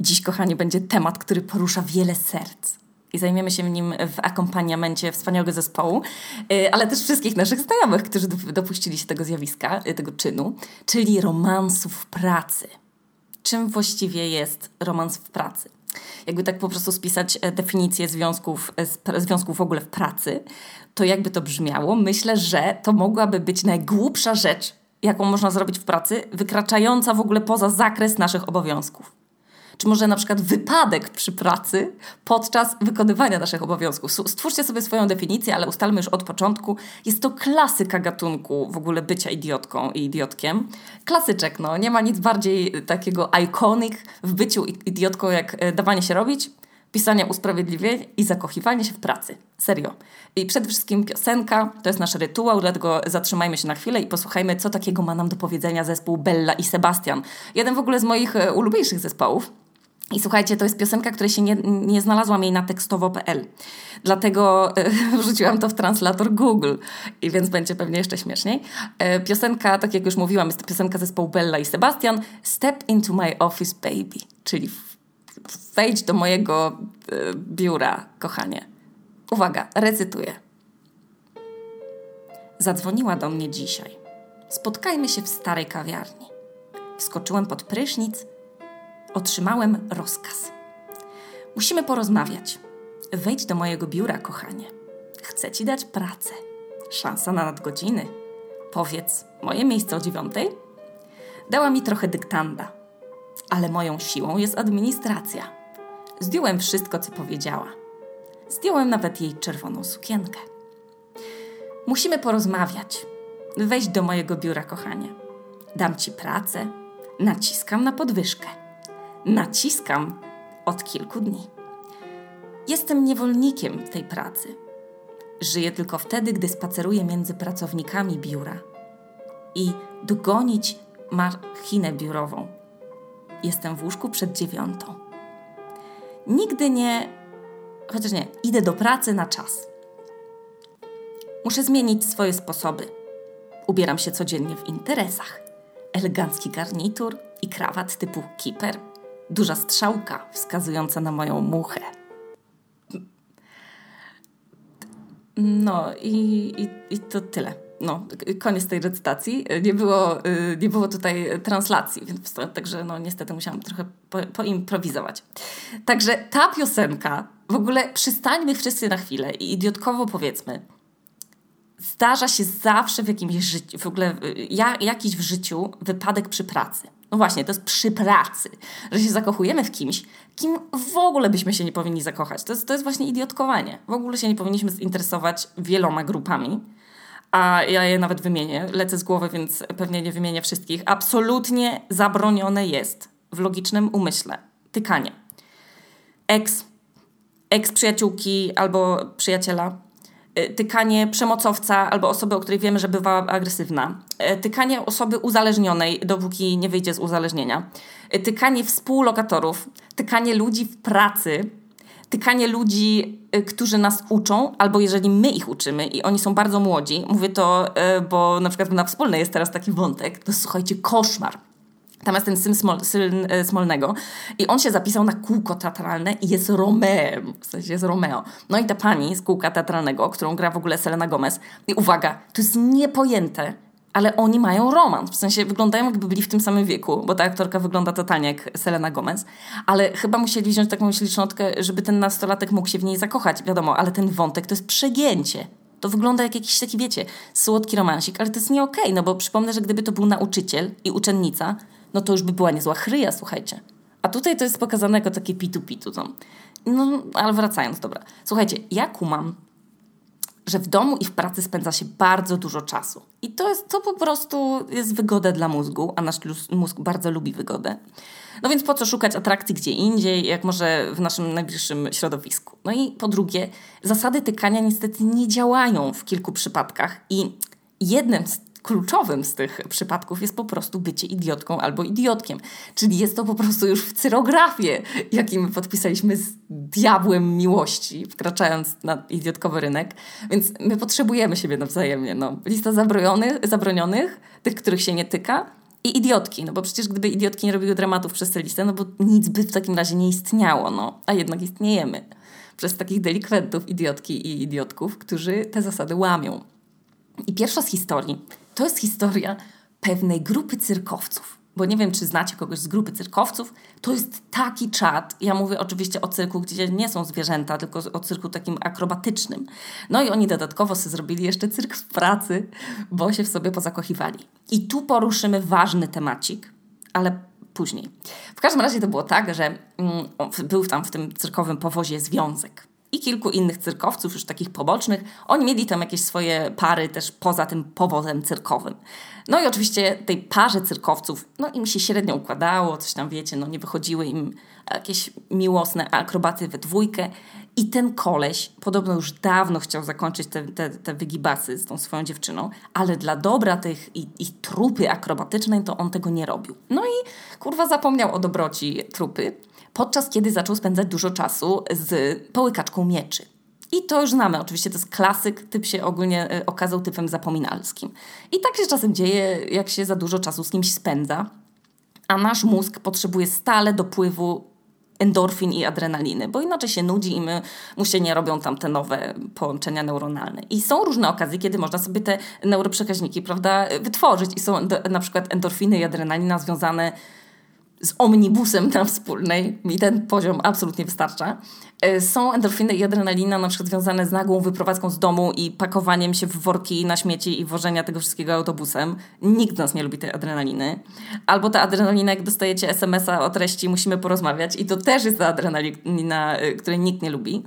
Dziś, kochani, będzie temat, który porusza wiele serc. I zajmiemy się nim w akompaniamencie wspaniałego zespołu, y, ale też wszystkich naszych znajomych, którzy dopuścili się tego zjawiska, y, tego czynu, czyli romansów w pracy. Czym właściwie jest romans w pracy? Jakby tak po prostu spisać e, definicję związków, e, związków w ogóle w pracy, to jakby to brzmiało, myślę, że to mogłaby być najgłupsza rzecz, jaką można zrobić w pracy, wykraczająca w ogóle poza zakres naszych obowiązków czy może na przykład wypadek przy pracy podczas wykonywania naszych obowiązków. Stwórzcie sobie swoją definicję, ale ustalmy już od początku. Jest to klasyka gatunku w ogóle bycia idiotką i idiotkiem. Klasyczek, no. Nie ma nic bardziej takiego iconic w byciu idiotką, jak e, dawanie się robić, pisanie usprawiedliwień i zakochiwanie się w pracy. Serio. I przede wszystkim piosenka, to jest nasz rytuał, dlatego zatrzymajmy się na chwilę i posłuchajmy, co takiego ma nam do powiedzenia zespół Bella i Sebastian. Jeden w ogóle z moich e, ulubieńszych zespołów. I słuchajcie, to jest piosenka, której się nie, nie znalazłam jej na tekstowo.pl. Dlatego e, wrzuciłam to w translator Google i więc będzie pewnie jeszcze śmieszniej. E, piosenka, tak jak już mówiłam, jest to piosenka zespołu Bella i Sebastian. Step into my office, baby. Czyli wejdź do mojego e, biura, kochanie. Uwaga, recytuję. Zadzwoniła do mnie dzisiaj. Spotkajmy się w starej kawiarni. Wskoczyłem pod prysznic Otrzymałem rozkaz. Musimy porozmawiać. Wejdź do mojego biura, kochanie. Chcę ci dać pracę. Szansa na nadgodziny. Powiedz, moje miejsce o dziewiątej? Dała mi trochę dyktanda, ale moją siłą jest administracja. Zdjąłem wszystko, co powiedziała. Zdjąłem nawet jej czerwoną sukienkę. Musimy porozmawiać. Wejdź do mojego biura, kochanie. Dam ci pracę. Naciskam na podwyżkę naciskam od kilku dni. Jestem niewolnikiem tej pracy. Żyję tylko wtedy, gdy spaceruję między pracownikami biura i dogonić machinę biurową. Jestem w łóżku przed dziewiątą. Nigdy nie, chociaż nie, idę do pracy na czas. Muszę zmienić swoje sposoby. Ubieram się codziennie w interesach. Elegancki garnitur i krawat typu kiper – duża strzałka wskazująca na moją muchę. No i, i, i to tyle. No, koniec tej recytacji. Nie było, y, nie było tutaj translacji, więc także no, niestety musiałam trochę po, poimprowizować. Także ta piosenka, w ogóle przystańmy wszyscy na chwilę i idiotkowo powiedzmy, zdarza się zawsze w jakimś życiu, w ogóle y, ja, jakiś w życiu wypadek przy pracy. No właśnie, to jest przy pracy, że się zakochujemy w kimś, kim w ogóle byśmy się nie powinni zakochać. To jest, to jest właśnie idiotkowanie. W ogóle się nie powinniśmy zinteresować wieloma grupami, a ja je nawet wymienię. Lecę z głowy, więc pewnie nie wymienię wszystkich. Absolutnie zabronione jest w logicznym umyśle tykanie. Ex, ex przyjaciółki albo przyjaciela tykanie przemocowca albo osoby, o której wiemy, że bywa agresywna, y, tykanie osoby uzależnionej, dopóki nie wyjdzie z uzależnienia, y, tykanie współlokatorów, tykanie ludzi w pracy, tykanie ludzi, którzy nas uczą, albo jeżeli my ich uczymy i oni są bardzo młodzi, mówię to, bo na przykład na wspólnej jest teraz taki wątek, to słuchajcie, koszmar tam jest ten syn, Smol, syn e, Smolnego i on się zapisał na kółko teatralne i jest Romeem, w sensie jest Romeo. No i ta pani z kółka teatralnego, którą gra w ogóle Selena Gomez i uwaga, to jest niepojęte, ale oni mają romans. W sensie wyglądają jakby byli w tym samym wieku, bo ta aktorka wygląda totalnie jak Selena Gomez, ale chyba musieli wziąć taką ślicznotkę, żeby ten nastolatek mógł się w niej zakochać, wiadomo, ale ten wątek to jest przegięcie. To wygląda jak jakiś taki, wiecie, słodki romansik, ale to jest nie okej, okay, no bo przypomnę, że gdyby to był nauczyciel i uczennica, no to już by była niezła chryja, słuchajcie. A tutaj to jest pokazane jako takie pitu-pitu. No. no, ale wracając, dobra. Słuchajcie, ja kumam, że w domu i w pracy spędza się bardzo dużo czasu. I to jest, to po prostu jest wygoda dla mózgu, a nasz mózg bardzo lubi wygodę. No więc po co szukać atrakcji gdzie indziej, jak może w naszym najbliższym środowisku? No i po drugie, zasady tykania niestety nie działają w kilku przypadkach i jednym z kluczowym z tych przypadków jest po prostu bycie idiotką albo idiotkiem. Czyli jest to po prostu już w cyrografie, jakim podpisaliśmy z diabłem miłości, wkraczając na idiotkowy rynek. Więc my potrzebujemy siebie nawzajemnie. No. Lista zabronionych, zabronionych, tych, których się nie tyka I idiotki, no bo przecież gdyby idiotki nie robiły dramatów przez tę listę, no bo nic by w takim razie nie istniało, no, a jednak istniejemy. Przez takich delikwentów, idiotki i idiotków, którzy te zasady łamią. I pierwsza z historii to jest historia pewnej grupy cyrkowców. Bo nie wiem, czy znacie kogoś z grupy cyrkowców. To jest taki czat. Ja mówię oczywiście o cyrku, gdzie nie są zwierzęta, tylko o cyrku takim akrobatycznym. No i oni dodatkowo sobie zrobili jeszcze cyrk w pracy, bo się w sobie pozakochiwali. I tu poruszymy ważny temacik, ale później. W każdym razie to było tak, że mm, był tam w tym cyrkowym powozie związek i kilku innych cyrkowców, już takich pobocznych. Oni mieli tam jakieś swoje pary też poza tym powozem cyrkowym. No i oczywiście tej parze cyrkowców, no im się średnio układało, coś tam wiecie, no nie wychodziły im jakieś miłosne akrobaty we dwójkę. I ten koleś podobno już dawno chciał zakończyć te, te, te wygibasy z tą swoją dziewczyną, ale dla dobra tych i, i trupy akrobatycznej to on tego nie robił. No i kurwa zapomniał o dobroci trupy podczas kiedy zaczął spędzać dużo czasu z połykaczką mieczy. I to już znamy, oczywiście to jest klasyk, typ się ogólnie e, okazał typem zapominalskim. I tak się czasem dzieje, jak się za dużo czasu z kimś spędza, a nasz mózg potrzebuje stale dopływu endorfin i adrenaliny, bo inaczej się nudzi i my, mu się nie robią tam te nowe połączenia neuronalne. I są różne okazje, kiedy można sobie te neuroprzekaźniki, prawda, wytworzyć i są na przykład endorfiny i adrenalina związane z omnibusem na wspólnej, mi ten poziom absolutnie wystarcza. E, są endorfiny i adrenalina na przykład związane z nagłą wyprowadzką z domu i pakowaniem się w worki na śmieci i wożenia tego wszystkiego autobusem. Nikt nas nie lubi tej adrenaliny. Albo ta adrenalina, jak dostajecie SMS-a o treści musimy porozmawiać i to też jest ta adrenalina, e, której nikt nie lubi.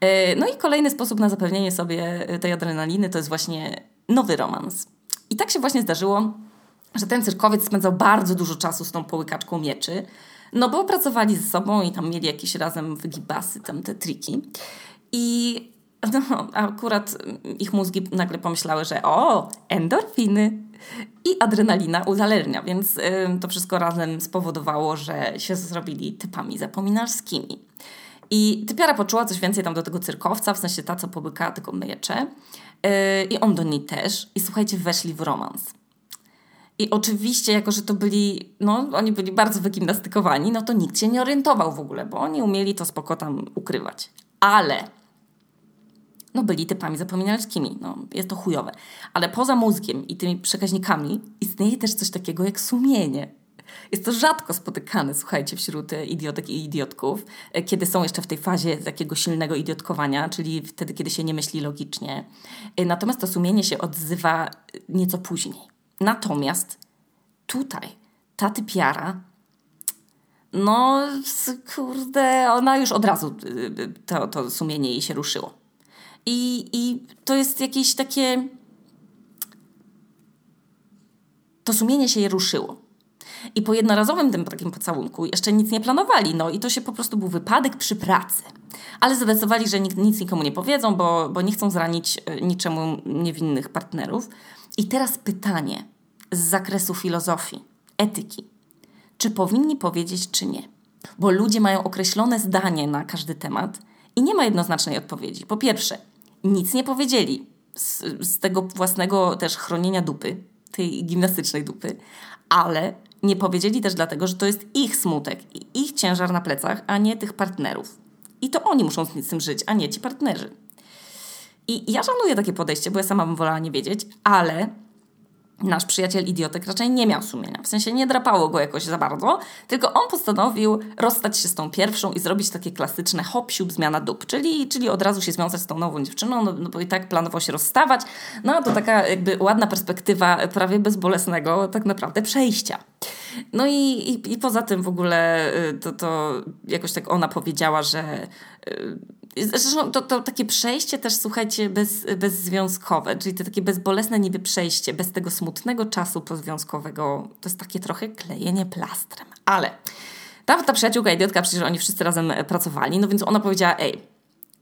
E, no i kolejny sposób na zapewnienie sobie tej adrenaliny to jest właśnie nowy romans. I tak się właśnie zdarzyło, że ten cyrkowiec spędzał bardzo dużo czasu z tą połykaczką mieczy, no bo pracowali ze sobą i tam mieli jakieś razem wygibasy, tam te triki. I no, akurat ich mózgi nagle pomyślały, że o, endorfiny i adrenalina uzależnia, więc y, to wszystko razem spowodowało, że się zrobili typami zapominalskimi. I typiara poczuła coś więcej tam do tego cyrkowca, w sensie ta, co połykała tylko miecze. Yy, I on do niej też. I słuchajcie, weszli w romans. I oczywiście, jako że to byli, no oni byli bardzo wygimnastykowani, no to nikt się nie orientował w ogóle, bo oni umieli to spoko tam ukrywać. Ale no byli typami zapominalskimi, no jest to chujowe. Ale poza mózgiem i tymi przekaźnikami istnieje też coś takiego jak sumienie. Jest to rzadko spotykane, słuchajcie, wśród idiotek i idiotków, kiedy są jeszcze w tej fazie takiego silnego idiotkowania, czyli wtedy, kiedy się nie myśli logicznie. Natomiast to sumienie się odzywa nieco później. Natomiast tutaj ta typiara, no kurde, ona już od razu y, y, to, to sumienie jej się ruszyło. I, I to jest jakieś takie. To sumienie się jej ruszyło. I po jednorazowym tym takim pocałunku jeszcze nic nie planowali, no i to się po prostu był wypadek przy pracy. Ale zadecydowali, że nic nikomu nie powiedzą, bo, bo nie chcą zranić y, niczemu niewinnych partnerów. I teraz pytanie z zakresu filozofii, etyki. Czy powinni powiedzieć, czy nie? Bo ludzie mają określone zdanie na każdy temat i nie ma jednoznacznej odpowiedzi. Po pierwsze, nic nie powiedzieli z, z tego własnego też chronienia dupy, tej gimnastycznej dupy, ale nie powiedzieli też dlatego, że to jest ich smutek i ich ciężar na plecach, a nie tych partnerów. I to oni muszą z tym żyć, a nie ci partnerzy. I ja szanuję takie podejście, bo ja sama bym wolała nie wiedzieć, ale nasz przyjaciel idiotek raczej nie miał sumienia. W sensie nie drapało go jakoś za bardzo, tylko on postanowił rozstać się z tą pierwszą i zrobić takie klasyczne hop zmiana dup, czyli, czyli od razu się związać z tą nową dziewczyną, no, no bo i tak planował się rozstawać. No to taka jakby ładna perspektywa prawie bezbolesnego tak naprawdę przejścia. No i, i, i poza tym w ogóle y, to, to jakoś tak ona powiedziała, że Zresztą to, to takie przejście też, słuchajcie, bez, bezzwiązkowe, czyli to takie bezbolesne niby przejście, bez tego smutnego czasu pozwiązkowego, to jest takie trochę klejenie plastrem. Ale ta, ta przyjaciółka idiotka, przecież oni wszyscy razem pracowali, no więc ona powiedziała, ej,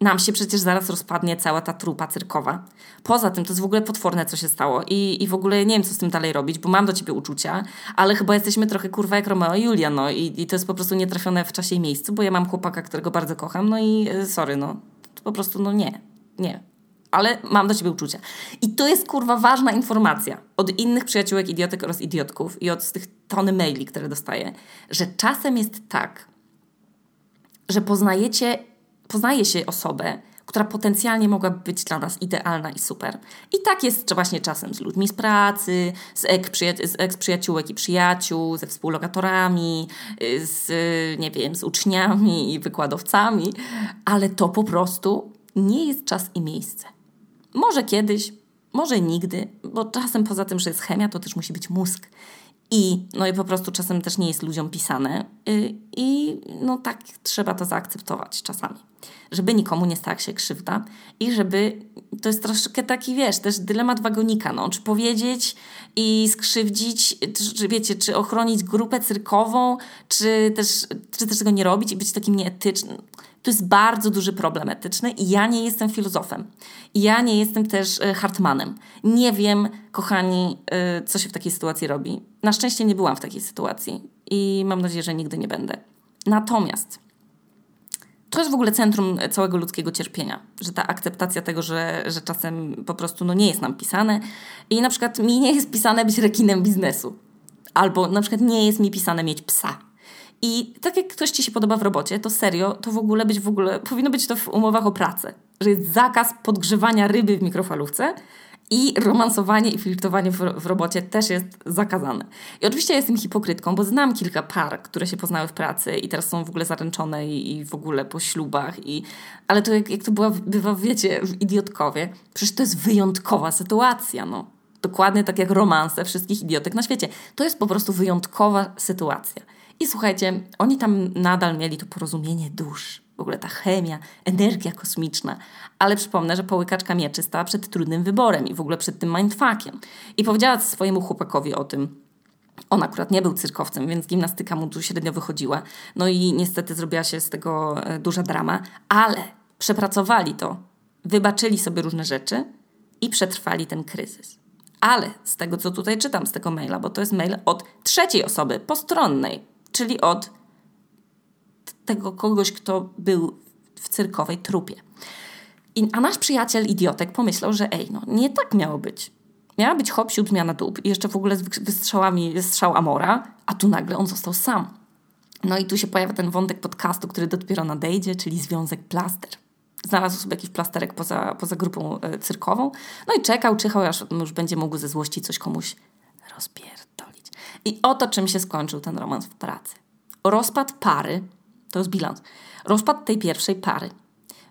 nam się przecież zaraz rozpadnie cała ta trupa cyrkowa. Poza tym to jest w ogóle potworne, co się stało i, i w ogóle nie wiem, co z tym dalej robić, bo mam do ciebie uczucia, ale chyba jesteśmy trochę kurwa jak Romeo i Julia, no i, i to jest po prostu nietrafione w czasie i miejscu, bo ja mam chłopaka, którego bardzo kocham, no i e, sorry, no, po prostu no nie, nie. ale mam do ciebie uczucia. I to jest kurwa ważna informacja od innych przyjaciółek idiotek oraz idiotków i od tych tony maili, które dostaję, że czasem jest tak, że poznajecie, poznaje się osobę, która potencjalnie mogłaby być dla nas idealna i super. I tak jest właśnie czasem z ludźmi z pracy, z eks-przyjaciółek i przyjaciół, ze współlokatorami, z, nie wiem, z uczniami i wykładowcami, ale to po prostu nie jest czas i miejsce. Może kiedyś, może nigdy, bo czasem poza tym, że jest chemia, to też musi być mózg. I, no i po prostu czasem też nie jest ludziom pisane. Y, I no tak trzeba to zaakceptować czasami. Żeby nikomu nie stała się krzywda i żeby, to jest troszkę taki, wiesz, też dylemat wagonika, no, czy powiedzieć i skrzywdzić, czy, wiecie, czy ochronić grupę cyrkową, czy też, czy też tego nie robić i być takim nieetycznym. To jest bardzo duży problem etyczny i ja nie jestem filozofem. I ja nie jestem też e, Hartmanem. Nie wiem, kochani, e, co się w takiej sytuacji robi. Na szczęście nie byłam w takiej sytuacji i mam nadzieję, że nigdy nie będę. Natomiast to jest w ogóle centrum całego ludzkiego cierpienia, że ta akceptacja tego, że, że czasem po prostu no, nie jest nam pisane i na przykład mi nie jest pisane być rekinem biznesu. Albo na przykład nie jest mi pisane mieć psa i tak jak ktoś ci się podoba w robocie, to serio, to w ogóle być w ogóle, powinno być to w umowach o pracę, że jest zakaz podgrzewania ryby w mikrofalówce i romansowanie i flirtowanie w, w robocie też jest zakazane. I oczywiście jestem hipokrytką, bo znam kilka par, które się poznały w pracy i teraz są w ogóle zaręczone i, i w ogóle po ślubach. I, ale to jak, jak to była, bywa, wiecie, w Idiotkowie, przecież to jest wyjątkowa sytuacja, no. Dokładnie tak jak romanse wszystkich idiotek na świecie. To jest po prostu wyjątkowa sytuacja. I słuchajcie, oni tam nadal mieli to porozumienie dusz, w ogóle ta chemia, energia kosmiczna. Ale przypomnę, że połykaczka mieczy stała przed trudnym wyborem i w ogóle przed tym mindfuckiem. I powiedziała swojemu chłopakowi o tym, on akurat nie był cyrkowcem, więc gimnastyka mu tu średnio wychodziła. No i niestety zrobiła się z tego e, duża drama, ale przepracowali to, wybaczyli sobie różne rzeczy i przetrwali ten kryzys. Ale z tego, co tutaj czytam z tego maila, bo to jest mail od trzeciej osoby, postronnej, czyli od tego kogoś, kto był w cyrkowej trupie. I, a nasz przyjaciel idiotek pomyślał, że ej, no nie tak miało być. Miała być hop, siód, zmiana dup i jeszcze w ogóle z wystrzałami, wystrzał Amora, a tu nagle on został sam. No i tu się pojawia ten wątek podcastu, który dopiero nadejdzie, czyli związek plaster. Znalazł sobie jakiś plasterek poza, poza grupą e, cyrkową, no i czekał, czyhał, aż już będzie mógł ze złości coś komuś rozpierdolić. I oto czym się skończył ten romans w pracy. Rozpad pary, to jest bilans, rozpad tej pierwszej pary,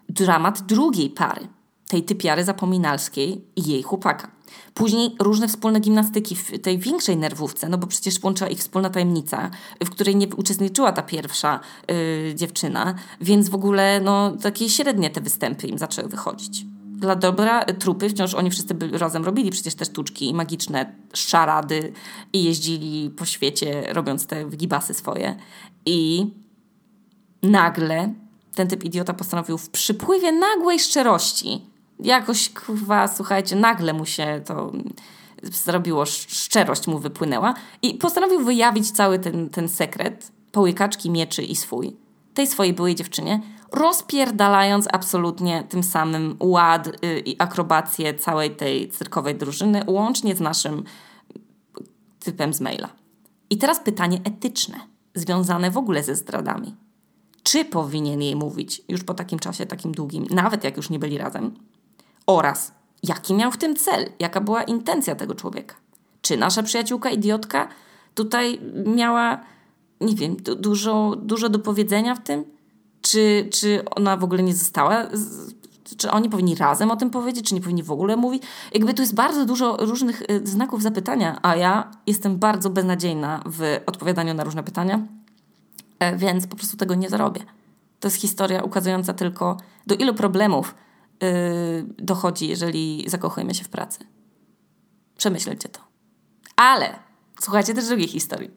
dramat drugiej pary, tej typiary zapominalskiej i jej chłopaka. Później różne wspólne gimnastyki w tej większej nerwówce, no bo przecież łączyła ich wspólna tajemnica, w której nie uczestniczyła ta pierwsza yy, dziewczyna, więc w ogóle no, takie średnie te występy im zaczęły wychodzić dla dobra trupy wciąż oni wszyscy by razem robili przecież te sztuczki magiczne, szarady i jeździli po świecie robiąc te wygibasy swoje. I nagle ten typ idiota postanowił w przypływie nagłej szczerości, jakoś kurwa, słuchajcie, nagle mu się to zrobiło, szczerość mu wypłynęła i postanowił wyjawić cały ten, ten sekret połykaczki mieczy i swój, tej swojej byłej dziewczynie, rozpierdalając absolutnie tym samym ład y, i akrobację całej tej cyrkowej drużyny, łącznie z naszym typem z maila. I teraz pytanie etyczne, związane w ogóle ze zdradami. Czy powinien jej mówić już po takim czasie, takim długim, nawet jak już nie byli razem? Oraz jaki miał w tym cel, jaka była intencja tego człowieka? Czy nasza przyjaciółka idiotka tutaj miała, nie wiem, dużo, dużo do powiedzenia w tym? Czy, czy ona w ogóle nie została, czy oni powinni razem o tym powiedzieć, czy nie powinni w ogóle mówić. Jakby tu jest bardzo dużo różnych y, znaków zapytania, a ja jestem bardzo beznadziejna w odpowiadaniu na różne pytania, e, więc po prostu tego nie zarobię. To jest historia ukazująca tylko, do ilu problemów yy, dochodzi, jeżeli zakochujemy się w pracy. Przemyślcie to. Ale słuchajcie też drugiej historii.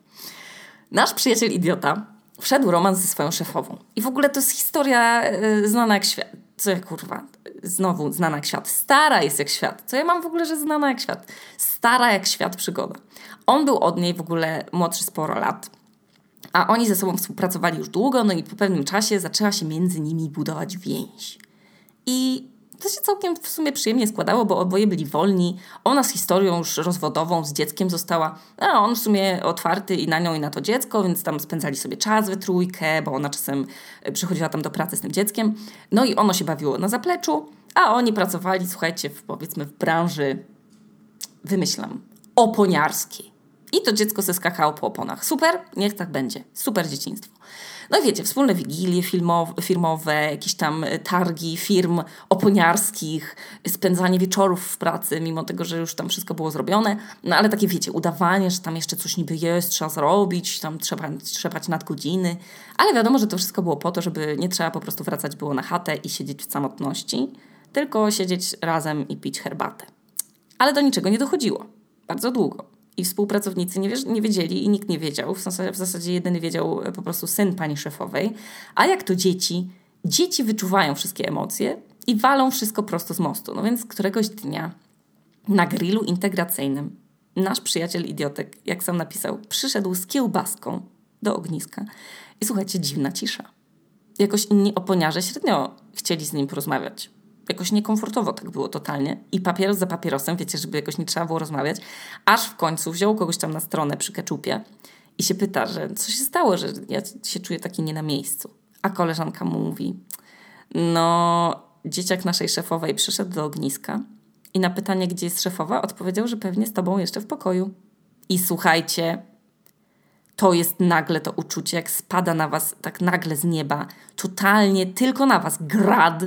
Nasz przyjaciel idiota wszedł romans ze swoją szefową. I w ogóle to jest historia yy, znana jak świat. Co ja kurwa, znowu znana jak świat. Stara jest jak świat. Co ja mam w ogóle, że znana jak świat? Stara jak świat przygoda. On był od niej w ogóle młodszy sporo lat. A oni ze sobą współpracowali już długo, no i po pewnym czasie zaczęła się między nimi budować więź. I To się całkiem w sumie przyjemnie składało, bo oboje byli wolni. Ona z historią już rozwodową, z dzieckiem została, a on w sumie otwarty i na nią i na to dziecko, więc tam spędzali sobie czas we trójkę, bo ona czasem e, przychodziła tam do pracy z tym dzieckiem. No i ono się bawiło na zapleczu, a oni pracowali, słuchajcie, w, powiedzmy w branży, wymyślam, oponiarskiej. I to dziecko zeskakało po oponach. Super, niech tak będzie. Super dzieciństwo. No wiecie, wspólne wigilie filmowe, firmowe, jakieś tam e, targi firm oponiarskich, spędzanie wieczorów w pracy, mimo tego, że już tam wszystko było zrobione. No ale takie wiecie, udawanie, że tam jeszcze coś niby jest, trzeba zrobić, tam trzeba trzepać nadgodziny. Ale wiadomo, że to wszystko było po to, żeby nie trzeba po prostu wracać było na chatę i siedzieć w samotności, tylko siedzieć razem i pić herbatę. Ale do niczego nie dochodziło. Bardzo długo i współpracownicy nie, nie wiedzieli i nikt nie wiedział. W zasadzie, w zasadzie jedyny wiedział e, po prostu syn pani szefowej. A jak to dzieci? Dzieci wyczuwają wszystkie emocje i walą wszystko prosto z mostu. No więc któregoś dnia na grillu integracyjnym nasz przyjaciel idiotek, jak sam napisał, przyszedł z kiełbaską do ogniska. I słuchajcie, dziwna cisza. Jakoś inni oponiarze średnio chcieli z nim porozmawiać jakoś niekomfortowo tak było totalnie. I papieros za papierosem, wiecie, żeby jakoś nie trzeba było rozmawiać. Aż w końcu wziął kogoś tam na stronę przy keczupie i się pyta, że co się stało, że ja się czuję taki nie na miejscu. A koleżanka mu mówi, no dzieciak naszej szefowej przyszedł do ogniska i na pytanie, gdzie jest szefowa, odpowiedział, że pewnie z tobą jeszcze w pokoju. I słuchajcie, to jest nagle to uczucie, jak spada na was tak nagle z nieba, totalnie tylko na was grad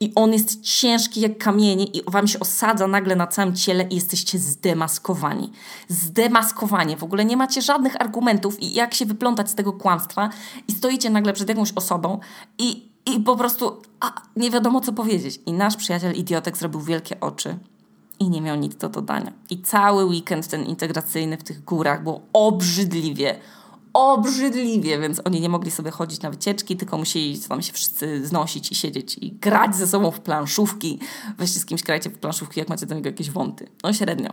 i on jest ciężki jak kamienie i wam się osadza nagle na całym ciele i jesteście zdemaskowani. Zdemaskowani. W ogóle nie macie żadnych argumentów i jak się wyplątać z tego kłamstwa i stoicie nagle przed jakąś osobą i, i po prostu a, nie wiadomo co powiedzieć. I nasz przyjaciel idiotek zrobił wielkie oczy i nie miał nic do dodania. I cały weekend ten integracyjny w tych górach było obrzydliwie, obrzydliwie, więc oni nie mogli sobie chodzić na wycieczki, tylko musieli tam się wszyscy znosić i siedzieć i grać ze sobą w planszówki. Weźcie z kimś grajcie w planszówki, jak macie do niego jakieś wąty. No średnio.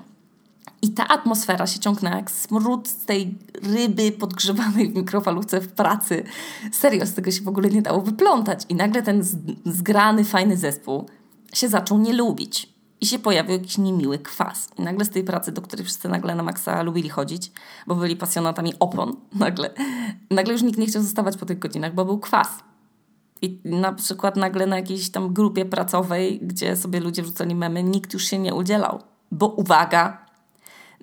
I ta atmosfera się ciągnęła jak smród tej ryby podgrzewanej w mikrofalówce w pracy. Serio, z tego się w ogóle nie dało wyplątać. I nagle ten zgrany, fajny zespół się zaczął nie lubić i się pojawił jakiś niemiły kwas. I nagle z tej pracy, do której wszyscy nagle na maksa lubili chodzić, bo byli pasjonatami opon, nagle, nagle już nikt nie chciał zostawać po tych godzinach, bo był kwas. I na przykład nagle na jakiejś tam grupie pracowej, gdzie sobie ludzie wrzucali memy, nikt już się nie udzielał. Bo uwaga,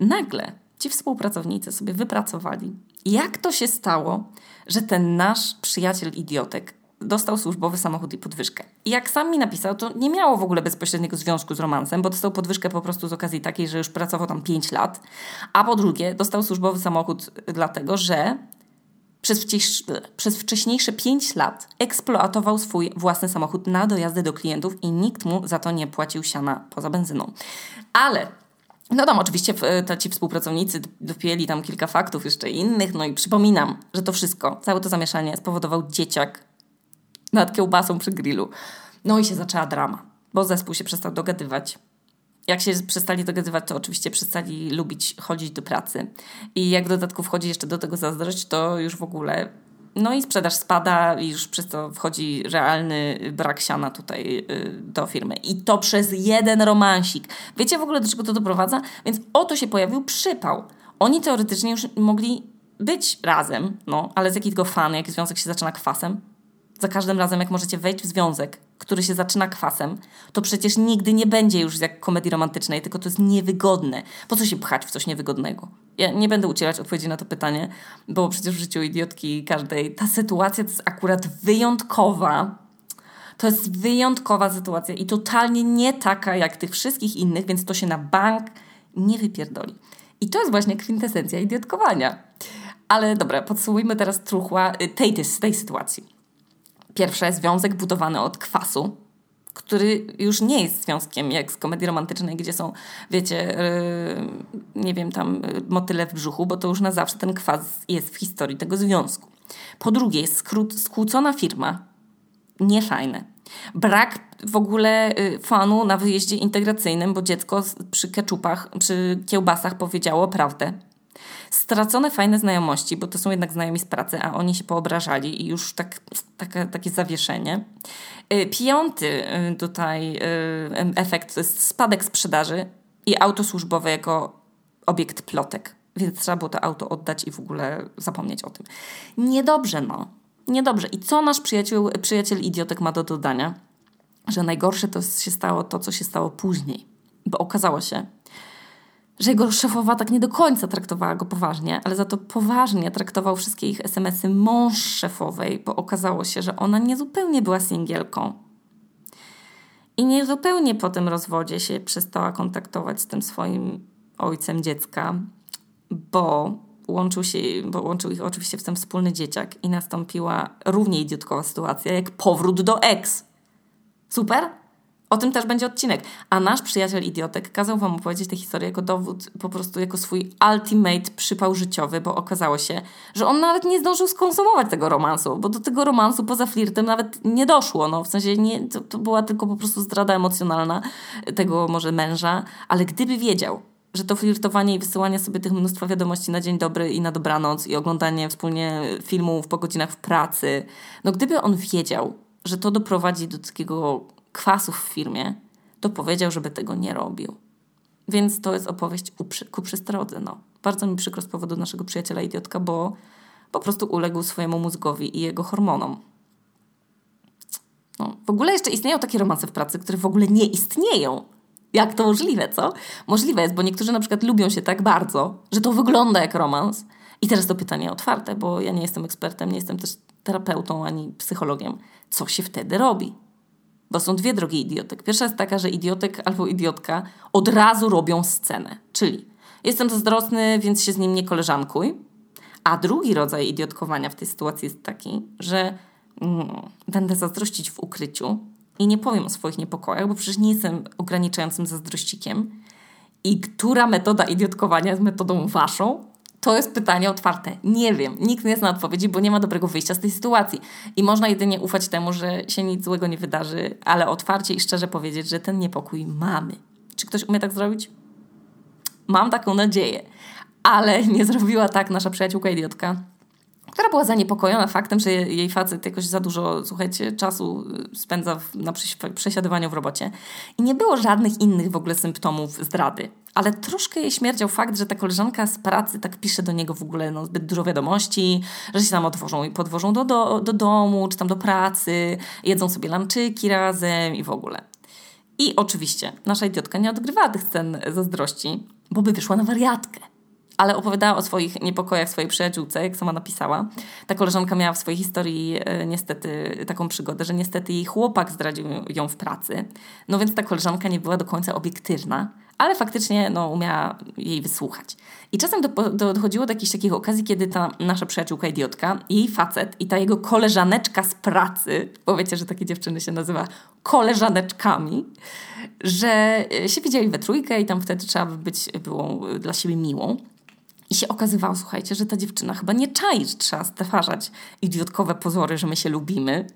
nagle ci współpracownicy sobie wypracowali, jak to się stało, że ten nasz przyjaciel idiotek dostał służbowy samochód i podwyżkę. I jak sam mi napisał, to nie miało w ogóle bezpośredniego związku z romansem, bo dostał podwyżkę po prostu z okazji takiej, że już pracował tam 5 lat. A po drugie, dostał służbowy samochód dlatego, że przez, przez wcześniejsze 5 lat eksploatował swój własny samochód na dojazdy do klientów i nikt mu za to nie płacił siana poza benzyną. Ale no tam oczywiście ci współpracownicy dopięli tam kilka faktów jeszcze innych, no i przypominam, że to wszystko, całe to zamieszanie spowodował dzieciak nad kiełbasą przy grillu. No i się zaczęła drama, bo zespół się przestał dogadywać. Jak się przestali dogadywać, to oczywiście przestali lubić chodzić do pracy. I jak w dodatku wchodzi jeszcze do tego zazdrość, to już w ogóle no i sprzedaż spada i już przez to wchodzi realny brak siana tutaj y, do firmy. I to przez jeden romansik. Wiecie w ogóle do czego to doprowadza? Więc oto się pojawił przypał. Oni teoretycznie już mogli być razem, no, ale z jakiego fan, jak związek się zaczyna kwasem? Za każdym razem, jak możecie wejść w związek, który się zaczyna kwasem, to przecież nigdy nie będzie już jak komedii romantycznej, tylko to jest niewygodne. Po co się pchać w coś niewygodnego? Ja nie będę udzielać odpowiedzi na to pytanie, bo przecież w życiu idiotki każdej ta sytuacja to jest akurat wyjątkowa. To jest wyjątkowa sytuacja i totalnie nie taka jak tych wszystkich innych, więc to się na bank nie wypierdoli. I to jest właśnie kwintesencja idiotkowania. Ale dobra, podsumujmy teraz truchła y, tej, tej sytuacji. Pierwsze, związek budowany od kwasu, który już nie jest związkiem jak z komedii romantycznej, gdzie są, wiecie, yy, nie wiem, tam motyle w brzuchu, bo to już na zawsze ten kwas jest w historii tego związku. Po drugie, jest skrót, skłócona firma. Niefajne. Brak w ogóle yy, fanu na wyjeździe integracyjnym, bo dziecko przy keczupach, przy kiełbasach powiedziało prawdę. Stracone fajne znajomości, bo to są jednak znajomi z pracy, a oni się poobrażali i już tak, takie, takie zawieszenie. Y, piąty y, tutaj y, efekt to jest spadek sprzedaży i auto służbowe jako obiekt plotek. Więc trzeba było to auto oddać i w ogóle zapomnieć o tym. Niedobrze, no. Niedobrze. I co nasz przyjaciel idiotek ma do dodania? Że najgorsze to się stało to, co się stało później. Bo okazało się, że jego szefowa tak nie do końca traktowała go poważnie, ale za to poważnie traktował wszystkie ich SMS-y mąż szefowej, bo okazało się, że ona niezupełnie była singielką. I niezupełnie po tym rozwodzie się przestała kontaktować z tym swoim ojcem dziecka, bo łączył, się, bo łączył ich oczywiście w ten wspólny dzieciak i nastąpiła równie idiotkowa sytuacja jak powrót do ex. Super? O tym też będzie odcinek. A nasz przyjaciel idiotek kazał wam opowiedzieć tę historię jako dowód, po prostu jako swój ultimate przypał życiowy, bo okazało się, że on nawet nie zdążył skonsumować tego romansu, bo do tego romansu poza flirtem nawet nie doszło. No, w sensie nie, to, to była tylko po prostu zdrada emocjonalna tego może męża, ale gdyby wiedział, że to flirtowanie i wysyłanie sobie tych mnóstwa wiadomości na dzień dobry i na dobranoc i oglądanie wspólnie filmów po godzinach w pracy, no gdyby on wiedział, że to doprowadzi do takiego kwasu w firmie, to powiedział, żeby tego nie robił. Więc to jest opowieść ku przestrodze. No. Bardzo mi przykro z powodu naszego przyjaciela idiotka, bo po prostu uległ swojemu mózgowi i jego hormonom. No. W ogóle jeszcze istnieją takie romanse w pracy, które w ogóle nie istnieją. Jak to możliwe, co? Możliwe jest, bo niektórzy na przykład lubią się tak bardzo, że to wygląda jak romans. I teraz to pytanie otwarte, bo ja nie jestem ekspertem, nie jestem też terapeutą ani psychologiem. Co się wtedy robi? Bo są dwie drogi idiotek. Pierwsza jest taka, że idiotek albo idiotka od razu robią scenę. Czyli jestem zazdrosny, więc się z nim nie koleżankuj. A drugi rodzaj idiotkowania w tej sytuacji jest taki, że mm, będę zazdrościć w ukryciu, i nie powiem o swoich niepokojach, bo przecież nie jestem ograniczającym zazdrościkiem. I która metoda idiotkowania jest metodą waszą? To jest pytanie otwarte. Nie wiem. Nikt nie zna odpowiedzi, bo nie ma dobrego wyjścia z tej sytuacji. I można jedynie ufać temu, że się nic złego nie wydarzy, ale otwarcie i szczerze powiedzieć, że ten niepokój mamy. Czy ktoś umie tak zrobić? Mam taką nadzieję. Ale nie zrobiła tak nasza przyjaciółka idiotka która była zaniepokojona faktem, że jej facet jakoś za dużo, słuchajcie, czasu y, spędza na przesiadywaniu w robocie. I nie było żadnych innych w ogóle symptomów zdrady. Ale troszkę jej śmierdział fakt, że ta koleżanka z pracy tak pisze do niego w ogóle no, zbyt dużo wiadomości, że się tam odwożą i podwożą do, do, do domu, czy tam do pracy, jedzą sobie lanczyki razem i w ogóle. I oczywiście nasza idiotka nie odgrywała tych scen zazdrości, bo by wyszła na wariatkę ale opowiadała o swoich niepokojach swojej przyjaciółce, jak sama napisała. Ta koleżanka miała w swojej historii e, niestety taką przygodę, że niestety jej chłopak zdradził ją w pracy. No więc ta koleżanka nie była do końca obiektywna, ale faktycznie no, umiała jej wysłuchać. I czasem do, do, dochodziło do jakichś takich okazji, kiedy ta nasza przyjaciółka idiotka, jej facet i ta jego koleżaneczka z pracy, bo wiecie, że takie dziewczyny się nazywa koleżaneczkami, że e, się widzieli we trójkę i tam wtedy trzeba być było dla siebie miłą. I się okazywało, słuchajcie, że ta dziewczyna chyba nie czai, że trzeba stwarzać idiotkowe pozory, że my się lubimy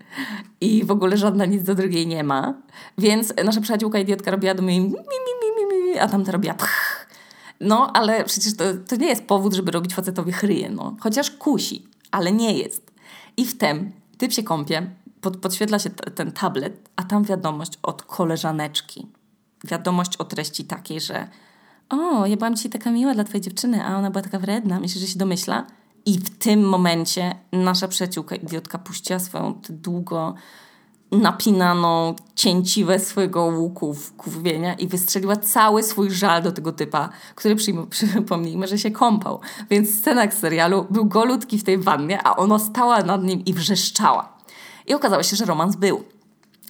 i w ogóle żadna nic do drugiej nie ma. Więc nasza przyjaciółka idiotka robiła do mnie mi, mi, mi, mi, mi, a tamta robiła pch. No, ale przecież to, to nie jest powód, żeby robić facetowi chryje, no. Chociaż kusi, ale nie jest. I wtem typ się kąpie, pod, podświetla się t- ten tablet, a tam wiadomość od koleżaneczki. Wiadomość o treści takiej, że o, ja byłam dzisiaj taka miła dla twojej dziewczyny, a ona była taka wredna, myślę, że się domyśla. I w tym momencie nasza przyjaciółka idiotka puściła swoją długo napinaną cięciwę swojego łuku w kurwienia i wystrzeliła cały swój żal do tego typa, który przypomnijmy, że się kąpał. Więc scena z serialu był golutki w tej wannie, a ona stała nad nim i wrzeszczała. I okazało się, że romans był.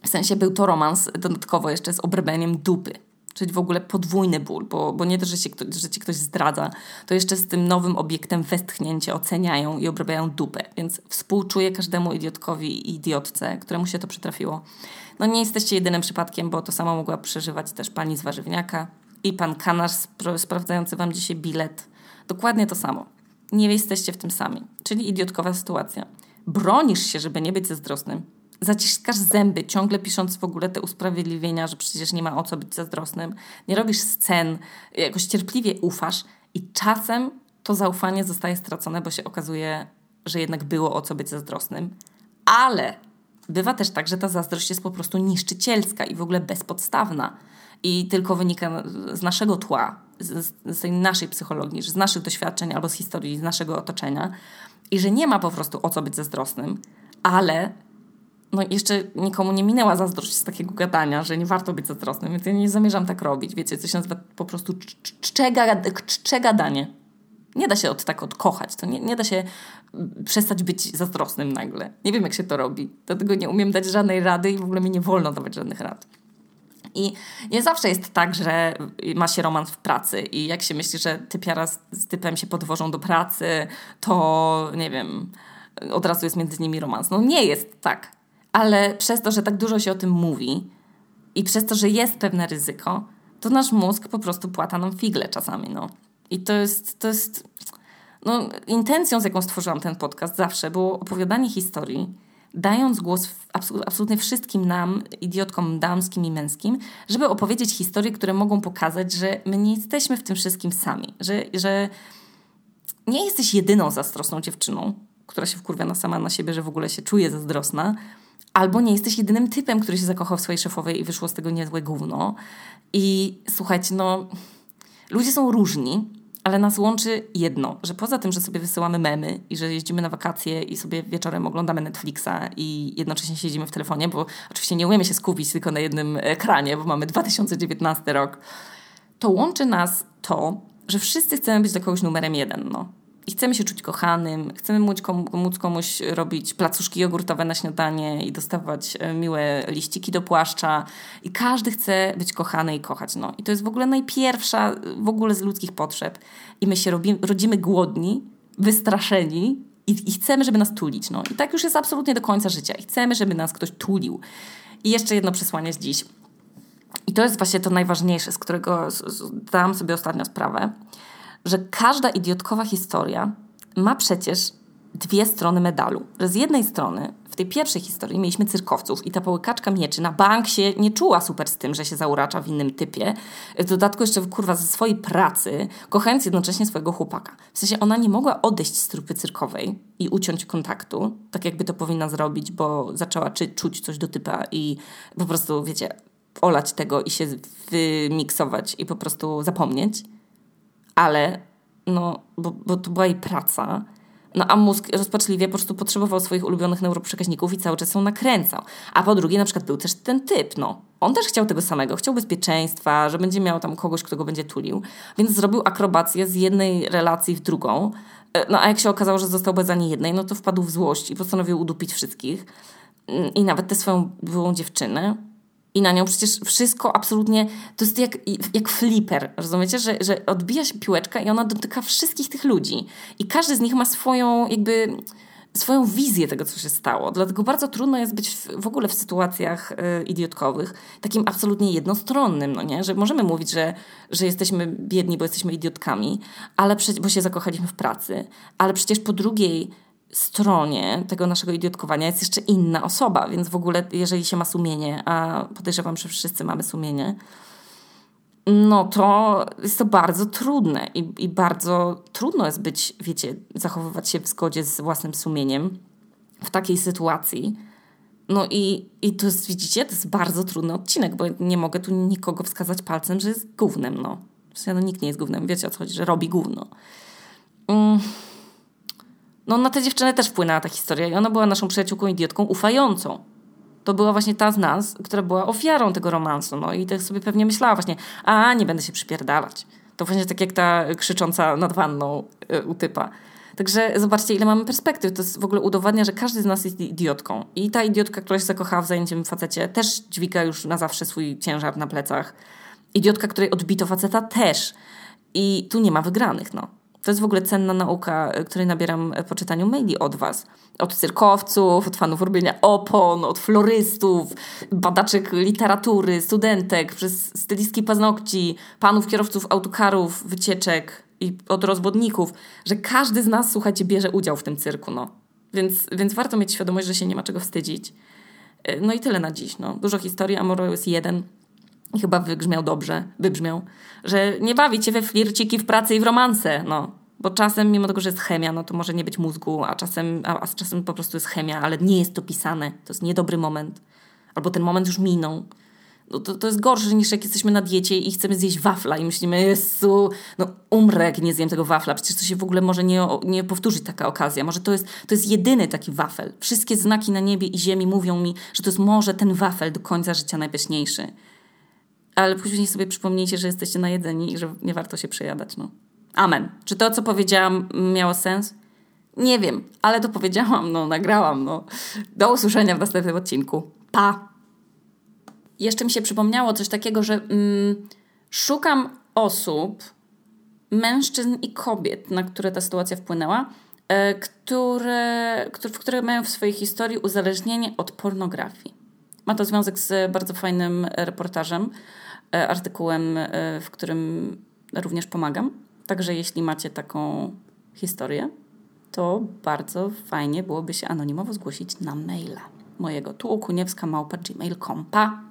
W sensie był to romans dodatkowo jeszcze z obrbeniem dupy czyli w ogóle podwójny ból, bo, bo nie to, że, się, że ci ktoś zdradza, to jeszcze z tym nowym obiektem westchnięcie oceniają i obrabiają dupę, więc współczuję każdemu idiotkowi i idiotce, któremu się to przytrafiło. No nie jesteście jedynym przypadkiem, bo to samo mogła przeżywać też pani z warzywniaka i pan kanarz sprawdzający wam dzisiaj bilet. Dokładnie to samo. Nie jesteście w tym sami, czyli idiotkowa sytuacja. Bronisz się, żeby nie być zazdrosnym, zaciskasz zęby, ciągle pisząc w ogóle te usprawiedliwienia, że przecież nie ma o co być zazdrosnym, nie robisz scen, jakoś cierpliwie ufasz i czasem to zaufanie zostaje stracone, bo się okazuje, że jednak było o co być zazdrosnym. Ale bywa też tak, że ta zazdrość jest po prostu niszczycielska i w ogóle bezpodstawna i tylko wynika z naszego tła, z, z tej naszej psychologii, z naszych doświadczeń albo z historii, z naszego otoczenia i że nie ma po prostu o co być zazdrosnym, ale no jeszcze nikomu nie minęła zazdrość z takiego gadania, że nie warto być zazdrosnym, więc ja nie zamierzam tak robić. Wiecie, coś się nazywa po prostu czcze gadanie. Nie da się od tak odkochać, to nie, nie da się przestać być zazdrosnym nagle. Nie wiem, jak się to robi. Dlatego nie umiem dać żadnej rady i w ogóle mi nie wolno dawać żadnych rad. I nie zawsze jest tak, że ma się romans w pracy i jak się myśli, że typiara z, z typem się podwożą do pracy, to nie wiem, od razu jest między nimi romans. No nie jest tak. Ale przez to, że tak dużo się o tym mówi i przez to, że jest pewne ryzyko, to nasz mózg po prostu płata nam figle czasami, no. I to jest, to jest no, intencją, z jaką stworzyłam ten podcast zawsze było opowiadanie historii, dając głos absolutnie wszystkim nam, idiotkom damskim i męskim, żeby opowiedzieć historie, które mogą pokazać, że my nie jesteśmy w tym wszystkim sami, że, że nie jesteś jedyną zazdrosną dziewczyną, która się wkurwia na sama na siebie, że w ogóle się czuje zazdrosna, albo nie jesteś jedynym typem, który się zakochał w swojej szefowej i wyszło z tego niezłe gówno. I słuchajcie, no, ludzie są różni, ale nas łączy jedno, że poza tym, że sobie wysyłamy memy i że jeździmy na wakacje i sobie wieczorem oglądamy Netflixa i jednocześnie siedzimy w telefonie, bo oczywiście nie umiemy się skupić tylko na jednym ekranie, bo mamy 2019 rok, to łączy nas to, że wszyscy chcemy być dla kogoś numerem jeden. No i chcemy się czuć kochanym, chcemy móc, móc komuś robić placuszki jogurtowe na śniadanie i dostawać e, miłe liściki do płaszcza i każdy chce być kochany i kochać. No. I to jest w ogóle najpierwsza w ogóle z ludzkich potrzeb. I my się robimy, rodzimy głodni, wystraszeni i, i chcemy, żeby nas tulić. No. I tak już jest absolutnie do końca życia. I chcemy, żeby nas ktoś tulił. I jeszcze jedno przesłanie z dziś. I to jest właśnie to najważniejsze, z którego dałam sobie ostatnio sprawę że każda idiotkowa historia ma przecież dwie strony medalu. Że z jednej strony w tej pierwszej historii mieliśmy cyrkowców i ta połykaczka mieczy na bank się nie czuła super z tym, że się zauracza w innym typie. W dodatku jeszcze kurwa ze swojej pracy, kochając jednocześnie swojego chłopaka. W sensie ona nie mogła odejść z trupy cyrkowej i uciąć kontaktu, tak jakby to powinna zrobić, bo zaczęła czy, czuć coś do typa i po prostu, wiecie, olać tego i się wymiksować i po prostu zapomnieć ale no, bo, bo to była jej praca. No a mózg rozpaczliwie po prostu potrzebował swoich ulubionych neuroprzekaźników i cały czas ją nakręcał. A po drugie na przykład był też ten typ, no. On też chciał tego samego, chciał bezpieczeństwa, że będzie miał tam kogoś, kto go będzie tulił, więc zrobił akrobację z jednej relacji w drugą. E, no a jak się okazało, że został bez ani jednej, no to wpadł w złość i postanowił udupić wszystkich. Mm, I nawet tę swoją byłą dziewczynę i na nią przecież wszystko absolutnie, to jest jak, jak flipper, rozumiecie, że, że odbija się piłeczka i ona dotyka wszystkich tych ludzi i każdy z nich ma swoją jakby swoją wizję tego, co się stało. Dlatego bardzo trudno jest być w, w ogóle w sytuacjach y, idiotkowych takim absolutnie jednostronnym, no nie? Że możemy mówić, że, że jesteśmy biedni, bo jesteśmy idiotkami, ale bo się zakochaliśmy w pracy, ale przecież po drugiej stronie tego naszego idiotkowania jest jeszcze inna osoba, więc w ogóle jeżeli się ma sumienie, a podejrzewam, że wszyscy mamy sumienie, no to jest to bardzo trudne i, i bardzo trudno jest być, wiecie, zachowywać się w zgodzie z własnym sumieniem w takiej sytuacji. No i, i to jest, widzicie, to jest bardzo trudny odcinek, bo nie mogę tu nikogo wskazać palcem, że jest gównem, no. W sensie, no nikt nie jest gównem, wiecie o co chodzi, że robi gówno. Mm no na tę dziewczynę też wpłynęła ta historia i ona była naszą przyjaciółką idiotką ufającą. To była właśnie ta z nas, która była ofiarą tego romansu. No i tak sobie pewnie myślała właśnie, a nie będę się przypierdalać. To właśnie tak jak ta krzycząca nad wanną y, u typa. Także zobaczcie, ile mamy perspektyw. To jest w ogóle udowadnia, że każdy z nas jest idiotką. I ta idiotka, która się zakochała w zajęciem facecie, też dźwiga już na zawsze swój ciężar na plecach. Idiotka, której odbito faceta, też. I tu nie ma wygranych, no. To jest w ogóle cenna nauka, e, której nabieram e, po czytaniu maili od Was. Od cyrkowców, od fanów robienia opon, od florystów, badaczek literatury, studentek, przez stylistki paznokci, panów kierowców autokarów, wycieczek i od rozwodników, że każdy z nas, słuchajcie, bierze udział w tym cyrku, no. Więc, więc warto mieć świadomość, że się nie ma czego wstydzić. E, no i tyle na dziś, no. Dużo historii, a morał jest jeden – i chyba wybrzmiał dobrze, wybrzmiał, że nie bawi cię we flirciki w pracy i w romanse, no. Bo czasem, mimo tego, że jest chemia, no to może nie być mózgu, a czasem, a, a czasem po prostu jest chemia, ale nie jest to pisane. To jest niedobry moment. Albo ten moment już minął. No to, to jest gorsze niż jak jesteśmy na diecie i chcemy zjeść wafla i myślimy, Jezu, no umrę, jak nie zjem tego wafla. Przecież to się w ogóle może nie, nie powtórzyć taka okazja. Może to jest, to jest jedyny taki wafel. Wszystkie znaki na niebie i ziemi mówią mi, że to jest może ten wafel do końca życia najpieśniejszy. Ale później sobie przypomnijcie, że jesteście najedzeni i że nie warto się przejadać. No. Amen. Czy to, co powiedziałam, miało sens? Nie wiem, ale to powiedziałam, no, nagrałam. No. Do usłyszenia w następnym odcinku. Pa! Jeszcze mi się przypomniało coś takiego, że mm, szukam osób, mężczyzn i kobiet, na które ta sytuacja wpłynęła, e, które, które, które mają w swojej historii uzależnienie od pornografii. Ma to związek z bardzo fajnym reportażem, artykułem, e, w którym również pomagam. Także jeśli macie taką historię, to bardzo fajnie byłoby się anonimowo zgłosić na maila mojego tuokuniewska małpa gmail.com. Pa!